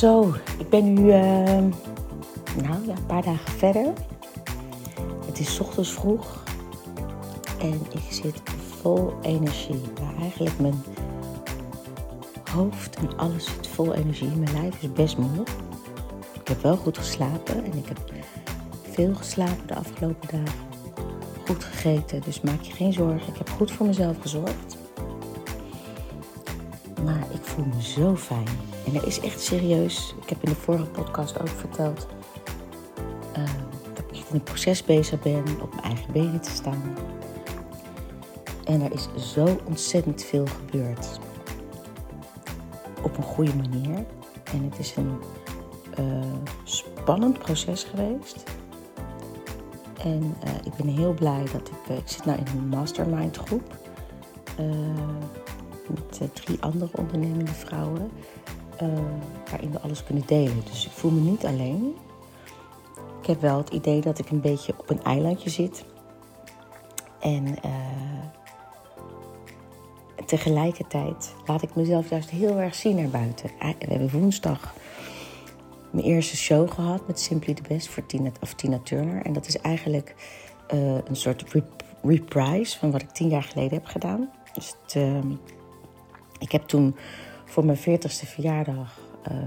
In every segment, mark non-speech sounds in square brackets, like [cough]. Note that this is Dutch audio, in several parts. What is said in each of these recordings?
Zo, ik ben nu uh, nou, ja, een paar dagen verder. Het is ochtends vroeg en ik zit vol energie. Maar eigenlijk mijn hoofd en alles zit vol energie. Mijn lijf is best moe. Ik heb wel goed geslapen en ik heb veel geslapen de afgelopen dagen. Goed gegeten, dus maak je geen zorgen. Ik heb goed voor mezelf gezorgd. Maar ik voel me zo fijn. En dat is echt serieus. Ik heb in de vorige podcast ook verteld uh, dat ik in een proces bezig ben op mijn eigen benen te staan. En er is zo ontzettend veel gebeurd. Op een goede manier. En het is een uh, spannend proces geweest. En uh, ik ben heel blij dat ik. ik zit nou in een mastermind groep met drie andere ondernemende vrouwen. Uh, waarin we alles kunnen delen. Dus ik voel me niet alleen. Ik heb wel het idee dat ik een beetje op een eilandje zit. En uh, tegelijkertijd laat ik mezelf juist heel erg zien naar buiten. We hebben woensdag mijn eerste show gehad met Simply the Best voor Tina, Turner. En dat is eigenlijk een soort rep reprise van wat ik tien jaar geleden heb gedaan. Dus het, uh, ik heb toen voor mijn 40ste verjaardag uh,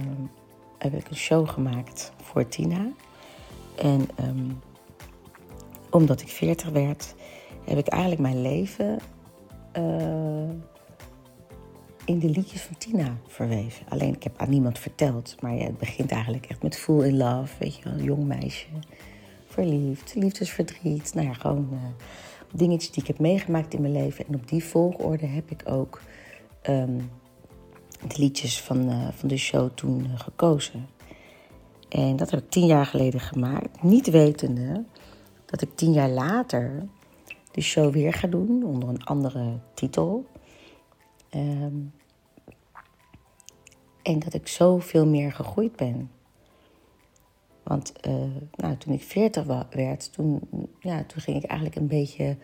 heb ik een show gemaakt voor Tina. En um, omdat ik 40 werd, heb ik eigenlijk mijn leven uh, in de liedjes van Tina verweven. Alleen ik heb aan niemand verteld. Maar ja, het begint eigenlijk echt met Full in Love. Weet je wel, jong meisje. Verliefd, liefdesverdriet. Nou ja, gewoon uh, dingetjes die ik heb meegemaakt in mijn leven. En op die volgorde heb ik ook um, de liedjes van, uh, van de show toen uh, gekozen. En dat heb ik tien jaar geleden gemaakt. Niet wetende dat ik tien jaar later de show weer ga doen onder een andere titel. Um, en dat ik zoveel meer gegroeid ben. Want uh, nou, toen ik 40 werd, toen, ja, toen ging ik eigenlijk een beetje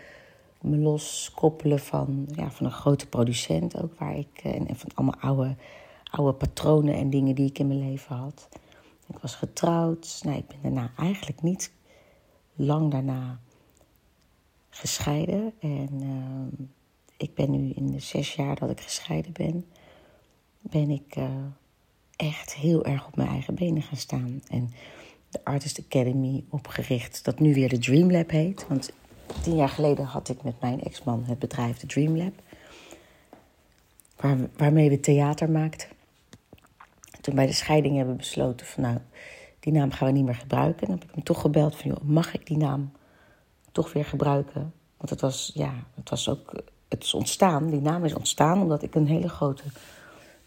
me loskoppelen van, ja, van een grote producent ook. Waar ik, en, en van allemaal oude, oude patronen en dingen die ik in mijn leven had. Ik was getrouwd. Nou, ik ben daarna eigenlijk niet lang daarna gescheiden. En uh, ik ben nu in de zes jaar dat ik gescheiden ben, ben ik uh, echt heel erg op mijn eigen benen gaan staan. En de Artist Academy opgericht, dat nu weer de Dream Lab heet. Want tien jaar geleden had ik met mijn ex-man het bedrijf de Dream Lab. Waar, waarmee we theater maakten. Toen bij de scheiding hebben we besloten van nou, die naam gaan we niet meer gebruiken. En dan heb ik hem toch gebeld van joh, mag ik die naam toch weer gebruiken? Want het was, ja, het was ook, het is ontstaan, die naam is ontstaan omdat ik een hele grote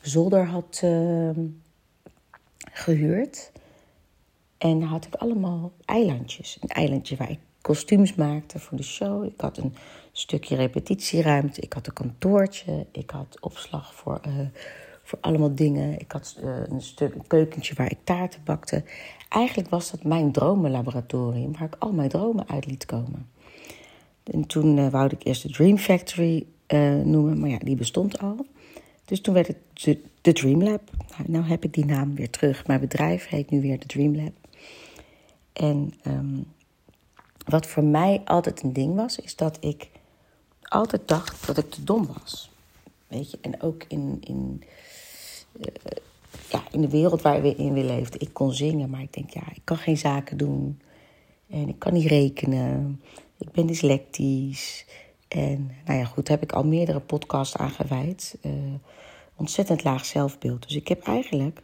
zolder had uh, gehuurd. En had ik allemaal eilandjes. Een eilandje waar ik kostuums maakte voor de show. Ik had een stukje repetitieruimte. Ik had een kantoortje. Ik had opslag voor, uh, voor allemaal dingen. Ik had uh, een, stuk, een keukentje waar ik taarten bakte. Eigenlijk was dat mijn dromenlaboratorium waar ik al mijn dromen uit liet komen. En toen uh, wou ik eerst de Dream Factory noemen, maar ja, die bestond al. Dus toen werd het de, Dream Lab. Nou, nou heb ik die naam weer terug. Mijn bedrijf heet nu weer de Dream Lab. En um, wat voor mij altijd een ding was, is dat ik altijd dacht dat ik te dom was. Weet je, en ook in, in, uh, ja, in de wereld waar we in leefden. Ik kon zingen, maar ik denk, ja, ik kan geen zaken doen. En ik kan niet rekenen. Ik ben dyslectisch. En nou ja, goed, daar heb ik al meerdere podcasts aan gewijd. Uh, ontzettend laag zelfbeeld. Dus ik heb eigenlijk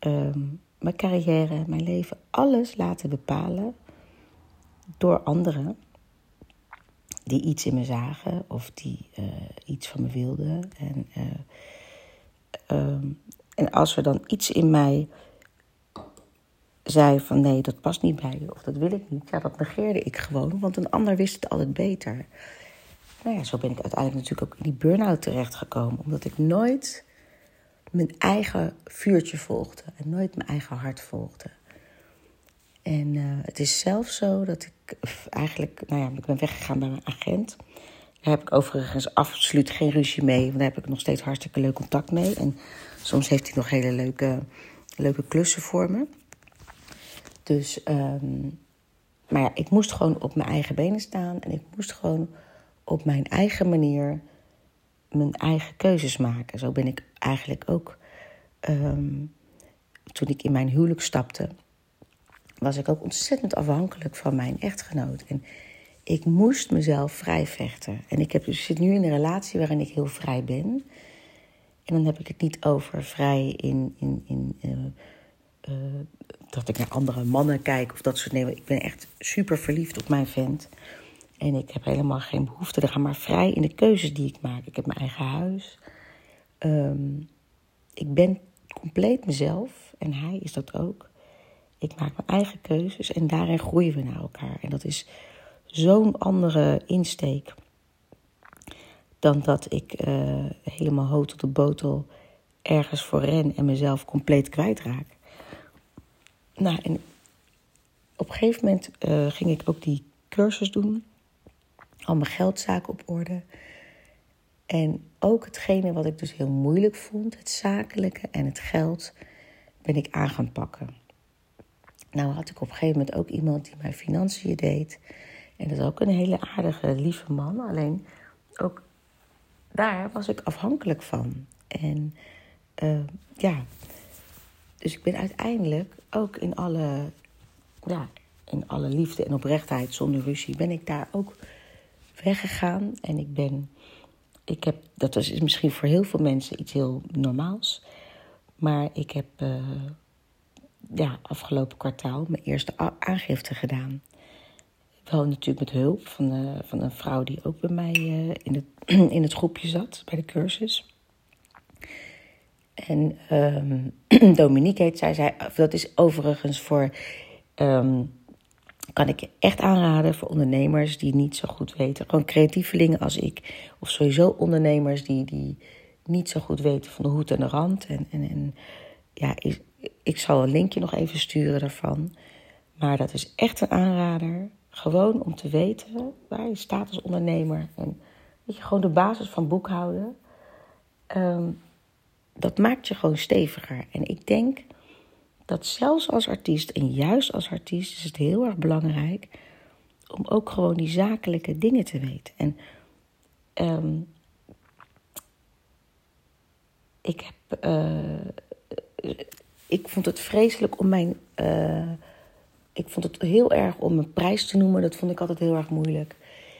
um, mijn carrière, mijn leven, alles laten bepalen door anderen die iets in me zagen of die uh, iets van me wilden. En, uh, um, en als er dan iets in mij zei van nee, dat past niet bij je of dat wil ik niet, ja, dat negeerde ik gewoon, want een ander wist het altijd beter. Nou ja, zo ben ik uiteindelijk natuurlijk ook in die burn-out terechtgekomen, omdat ik nooit mijn eigen vuurtje volgde en nooit mijn eigen hart volgde. En uh, het is zelfs zo dat ik eigenlijk, nou ja, ik ben weggegaan bij mijn agent. Daar heb ik overigens absoluut geen ruzie mee, want daar heb ik nog steeds hartstikke leuk contact mee. En soms heeft hij nog hele leuke leuke klussen voor me. Dus, ehm, maar ja, ik moest gewoon op mijn eigen benen staan. En ik moest gewoon op mijn eigen manier mijn eigen keuzes maken. Zo ben ik eigenlijk ook, ehm, toen ik in mijn huwelijk stapte, was ik ook ontzettend afhankelijk van mijn echtgenoot. En ik moest mezelf vrij vechten. En ik heb, dus zit nu in een relatie waarin ik heel vrij ben. En dan heb ik het niet over vrij in, in, in uh, dat ik naar andere mannen kijk of dat soort dingen. Ik ben echt super verliefd op mijn vent. En ik heb helemaal geen behoefte eraan, maar vrij in de keuzes die ik maak. Ik heb mijn eigen huis. Um, ik ben compleet mezelf en hij is dat ook. Ik maak mijn eigen keuzes en daarin groeien we naar elkaar. En dat is zo'n andere insteek dan dat ik uh, helemaal hoog tot de botel ergens voor ren en mezelf compleet kwijtraak. Nou, en op een gegeven moment uh, ging ik ook die cursus doen. Al mijn geldzaken op orde. En ook hetgene wat ik dus heel moeilijk vond, het zakelijke en het geld, ben ik aan gaan pakken. Nou had ik op een gegeven moment ook iemand die mijn financiën deed. En dat is ook een hele aardige, lieve man. Alleen ook daar was ik afhankelijk van. En uh, ja, dus ik ben uiteindelijk ook in alle, ja, in alle liefde en oprechtheid zonder ruzie, ben ik daar ook weggegaan. En ik ben, ik heb, dat is misschien voor heel veel mensen iets heel normaals. Maar ik heb uh, ja, afgelopen kwartaal mijn eerste aangifte gedaan. Wel natuurlijk met hulp van, uh, van een vrouw die ook bij mij uh, in, het, [clears throat] in het groepje zat, bij de cursus. En um, [clears throat] Dominique heet zij, zij, dat is overigens voor, um, kan ik je echt aanraden voor ondernemers die niet zo goed weten. Gewoon creatievelingen als ik, of sowieso ondernemers die, die niet zo goed weten van de hoed en de rand. En, en, en ja, ik, ik zal een linkje nog even sturen daarvan. Maar dat is echt een aanrader. Gewoon om te weten waar je staat als ondernemer. En weet je, gewoon de basis van boekhouden. Um, dat maakt je gewoon steviger. En ik denk dat zelfs als artiest en juist als artiest is het heel erg belangrijk om ook gewoon die zakelijke dingen te weten. En um, ik heb. Uh, ik vond het vreselijk om mijn. Uh, ik vond het heel erg om mijn prijs te noemen. Dat vond ik altijd heel erg moeilijk.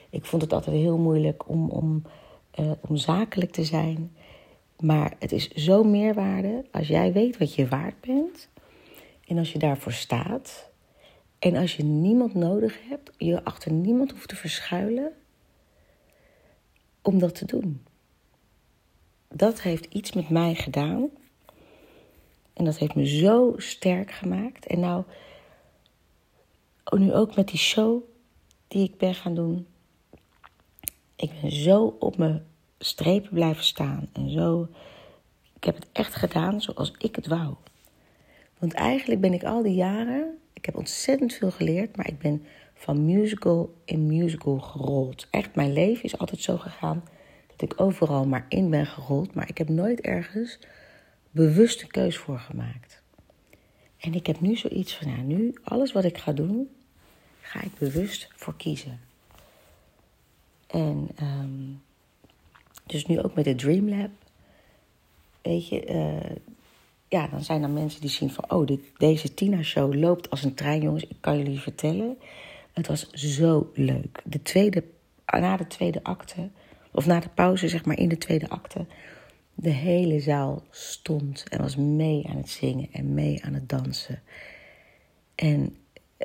Ik vond het altijd heel moeilijk om, om, uh, om zakelijk te zijn. Maar het is zo meerwaarde als jij weet wat je waard bent. En als je daarvoor staat. En als je niemand nodig hebt, je achter niemand hoeft te verschuilen. Om dat te doen. Dat heeft iets met mij gedaan. En dat heeft me zo sterk gemaakt. En nou, nu ook met die show die ik ben gaan doen. Ik ben zo op mijn strepen blijven staan. En zo, ik heb het echt gedaan zoals ik het wou. Want eigenlijk ben ik al die jaren, ik heb ontzettend veel geleerd, maar ik ben van musical in musical gerold. Echt, mijn leven is altijd zo gegaan dat ik overal maar in ben gerold, maar ik heb nooit ergens bewust een keus voor gemaakt. En ik heb nu zoiets van, ja, nu, alles wat ik ga doen, ga ik bewust voor kiezen. En um, dus nu ook met de Dream Lab. Weet je, uh, ja, dan zijn er mensen die zien van... oh, dit, deze Tina-show loopt als een trein, jongens. Ik kan jullie vertellen. Het was zo leuk. De tweede, na de tweede acte, of na de pauze, zeg maar, in de tweede acte... de hele zaal stond en was mee aan het zingen en mee aan het dansen. En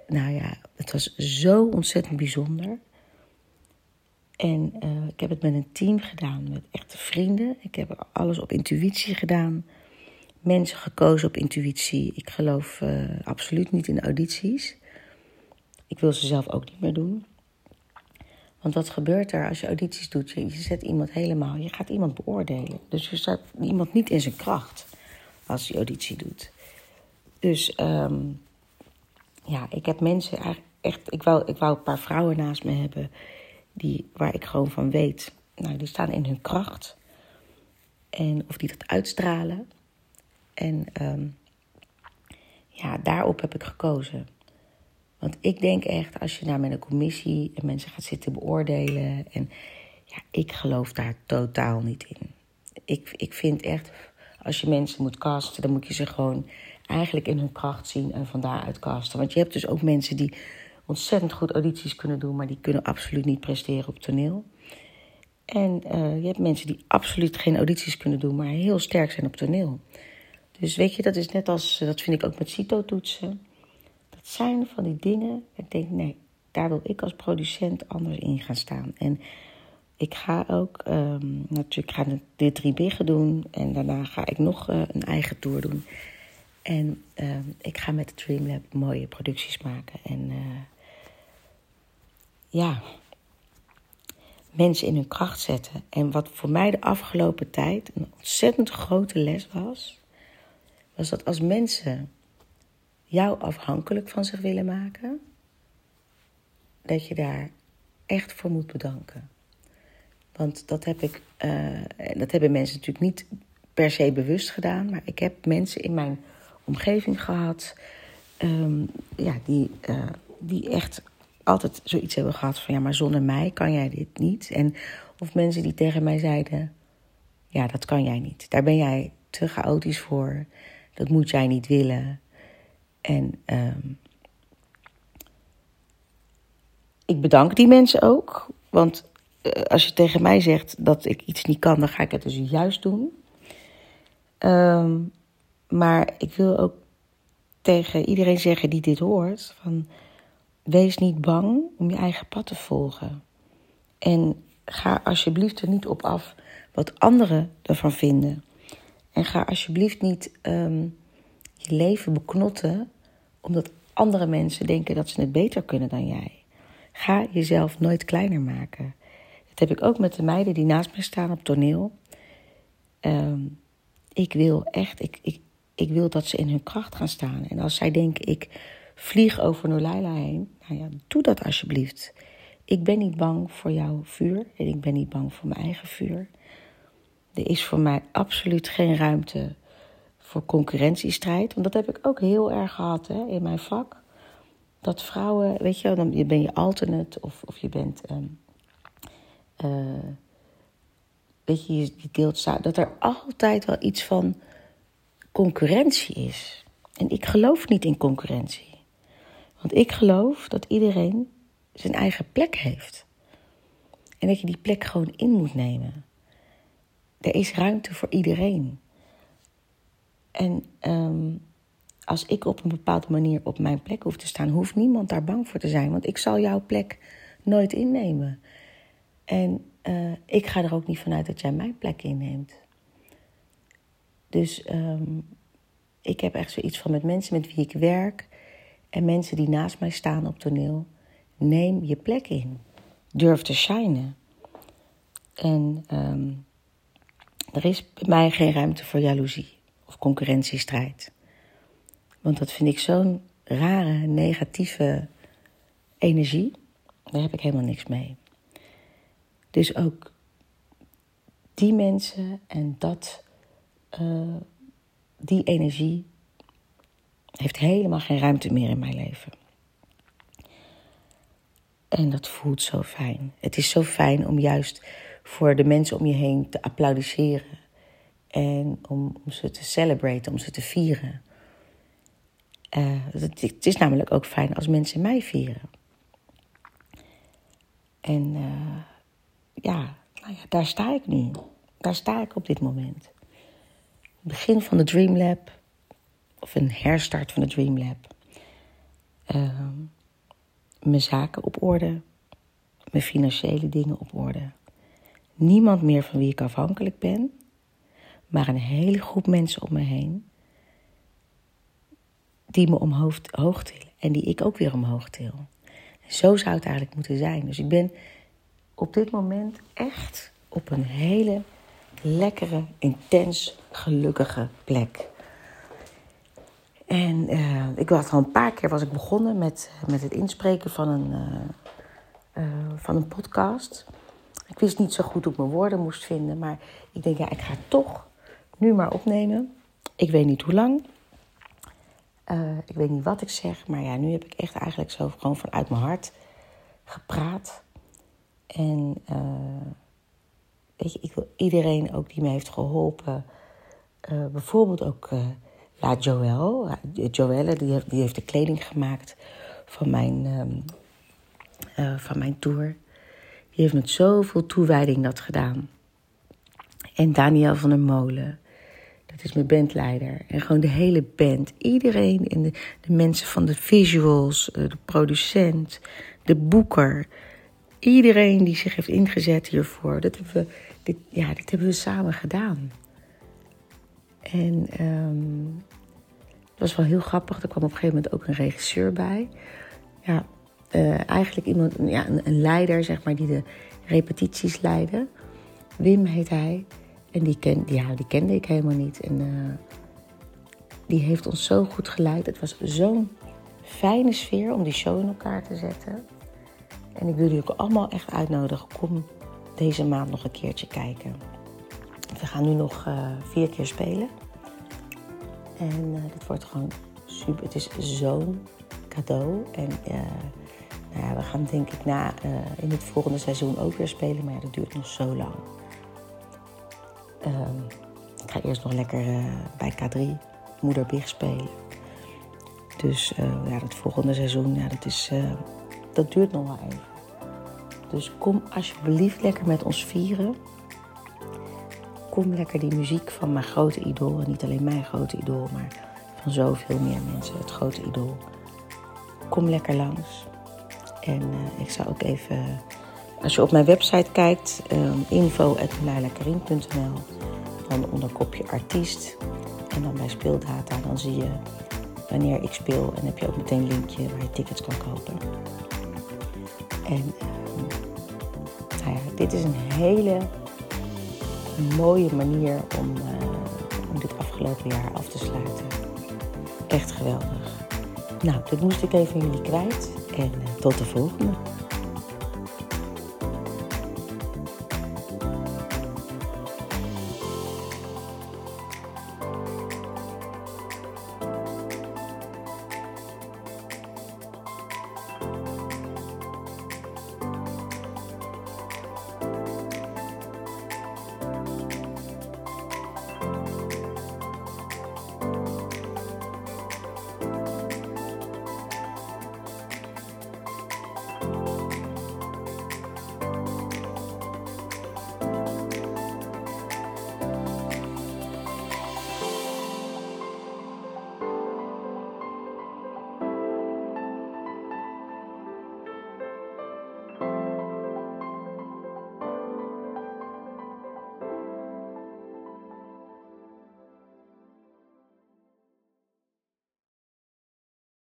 nou ja, het was zo ontzettend bijzonder... En uh, ik heb het met een team gedaan, met echte vrienden. Ik heb alles op intuïtie gedaan. Mensen gekozen op intuïtie. Ik geloof uh, absoluut niet in audities. Ik wil ze zelf ook niet meer doen. Want wat gebeurt er als je audities doet? Je, zet iemand helemaal, je gaat iemand beoordelen. Dus je zet iemand niet in zijn kracht als je auditie doet. Dus um, ja, ik heb mensen echt. Ik wou, ik wou een paar vrouwen naast me hebben die, waar ik gewoon van weet, nou, die staan in hun kracht. En of die dat uitstralen. En um, ja, daarop heb ik gekozen. Want ik denk echt, als je daar met een commissie en mensen gaat zitten beoordelen. En ja, ik geloof daar totaal niet in. Ik, ik vind echt, als je mensen moet casten, dan moet je ze gewoon eigenlijk in hun kracht zien en van daaruit casten. Want je hebt dus ook mensen die ontzettend goed audities kunnen doen, maar die kunnen absoluut niet presteren op toneel. En uh, je hebt mensen die absoluut geen audities kunnen doen, maar heel sterk zijn op toneel. Dus weet je, dat is net als, dat vind ik ook met CITO-toetsen. Zijn van die dingen, ik denk, nee, daar wil ik als producent anders in gaan staan. En ik ga ook, um, natuurlijk, ga de drie biggen doen en daarna ga ik nog uh, een eigen tour doen. En uh, ik ga met de Dreamlab mooie producties maken. En uh, ja, mensen in hun kracht zetten. En wat voor mij de afgelopen tijd een ontzettend grote les was, was dat als mensen jou afhankelijk van zich willen maken, dat je daar echt voor moet bedanken. Want dat heb ik, uh, dat hebben mensen natuurlijk niet per se bewust gedaan, maar ik heb mensen in mijn omgeving gehad, um, ja, die, uh, die echt altijd zoiets hebben gehad van ja, maar zonder mij kan jij dit niet. En of mensen die tegen mij zeiden, ja, dat kan jij niet. Daar ben jij te chaotisch voor. Dat moet jij niet willen. En um, ik bedank die mensen ook. Want uh, als je tegen mij zegt dat ik iets niet kan, dan ga ik het dus juist doen. Um, maar ik wil ook tegen iedereen zeggen die dit hoort: van wees niet bang om je eigen pad te volgen. En ga alsjeblieft er niet op af wat anderen ervan vinden. En ga alsjeblieft niet um, je leven beknotten omdat andere mensen denken dat ze het beter kunnen dan jij. Ga jezelf nooit kleiner maken. Dat heb ik ook met de meiden die naast me staan op toneel. Um, ik wil echt, ik, ik, ik wil dat ze in hun kracht gaan staan. En als zij denken, ik vlieg over Nolaila heen, nou ja, doe dat alsjeblieft. Ik ben niet bang voor jouw vuur en ik ben niet bang voor mijn eigen vuur. Er is voor mij absoluut geen ruimte voor concurrentiestrijd. Want dat heb ik ook heel erg gehad hè, in mijn vak. Dat vrouwen, weet je, dan ben je alternate of, of je bent. Um, weet je, je deelt dat er altijd wel iets van concurrentie is. En ik geloof niet in concurrentie. Want ik geloof dat iedereen zijn eigen plek heeft. En dat je die plek gewoon in moet nemen. Er is ruimte voor iedereen. En um, als ik op een bepaalde manier op mijn plek hoef te staan, hoeft niemand daar bang voor te zijn. Want ik zal jouw plek nooit innemen. En uh, ik ga er ook niet vanuit dat jij mijn plek inneemt. Dus um, ik heb echt zoiets van met mensen met wie ik werk en mensen die naast mij staan op toneel. Neem je plek in. Durf te shinen. En um, er is bij mij geen ruimte voor jaloezie of concurrentiestrijd. Want dat vind ik zo'n rare, negatieve energie. Daar heb ik helemaal niks mee. Dus ook die mensen en dat, uh, die energie heeft helemaal geen ruimte meer in mijn leven. En dat voelt zo fijn. Het is zo fijn om juist voor de mensen om je heen te applaudisseren. En om, om ze te celebraten, om ze te vieren. Uh, het, is namelijk ook fijn als mensen mij vieren. En uh, ja, nou ja, daar sta ik nu. Daar sta ik op dit moment. Begin van de Dream Lab, of een herstart van de Dream Lab. Uh, mijn zaken op orde, mijn financiële dingen op orde. Niemand meer van wie ik afhankelijk ben, maar een hele groep mensen om me heen die me omhoog hoog tillen en die ik ook weer omhoog til. zo zou het eigenlijk moeten zijn. Dus ik ben op dit moment echt op een hele lekkere, intens gelukkige plek. En uh, ik was al een paar keer was ik begonnen met, met het inspreken van een, uh, uh, van een podcast. Ik wist niet zo goed hoe ik mijn woorden moest vinden, maar ik denk, ja, ik ga toch nu maar opnemen. Ik weet niet hoe lang. Eh, ik weet niet wat ik zeg, maar ja, nu heb ik echt eigenlijk zo gewoon vanuit mijn hart gepraat. En uh, weet je, ik wil iedereen ook die me heeft geholpen. Uh, bijvoorbeeld ook La Joël. Joelle, die heeft, die heeft de kleding gemaakt van mijn, um, van mijn tour. Die heeft met zoveel toewijding dat gedaan. En Daniel van der Molen. Dat is mijn bandleider. En gewoon de hele band. Iedereen. En de, de mensen van de visuals. De producent. De boeker. Iedereen die zich heeft ingezet hiervoor. Dat hebben we, dit, ja, dit hebben we samen gedaan. En um, het was wel heel grappig. Er kwam op een gegeven moment ook een regisseur bij. Ja, uh, eigenlijk iemand, ja, een, een, leider, zeg maar, die de repetities leidde. Wim heet hij. En die, die kende ik helemaal niet. En uh, die heeft ons zo goed geleid. Het was zo'n fijne sfeer om die show in elkaar te zetten. En ik wil jullie ook allemaal echt uitnodigen. Kom deze maand nog een keertje kijken. We gaan nu nog uh, vier keer spelen. En uh, dit wordt gewoon super. Het is zo'n cadeau. En nou ja, we gaan denk ik na in het volgende seizoen ook weer spelen. Maar ja, dat duurt nog zo lang. Um, ik ga eerst nog lekker bij K3 Moeder Big spelen. Dus ja, het volgende seizoen, ja, dat, is, dat duurt nog wel even. Dus kom alsjeblieft lekker met ons vieren. Kom lekker die muziek van mijn grote idool. En niet alleen mijn grote idool, maar van zoveel meer mensen. Het grote idool. Kom lekker langs. En ik zou ook even, als je op mijn website kijkt, um, dan onder kopje artiest en dan bij speeldata, dan zie je wanneer ik speel en heb je ook meteen een linkje waar je tickets kan kopen. En nou ja, dit is een hele mooie manier om, uh, om dit afgelopen jaar af te sluiten. Echt geweldig. Nou, dit moest ik even jullie kwijt en uh, tot de volgende.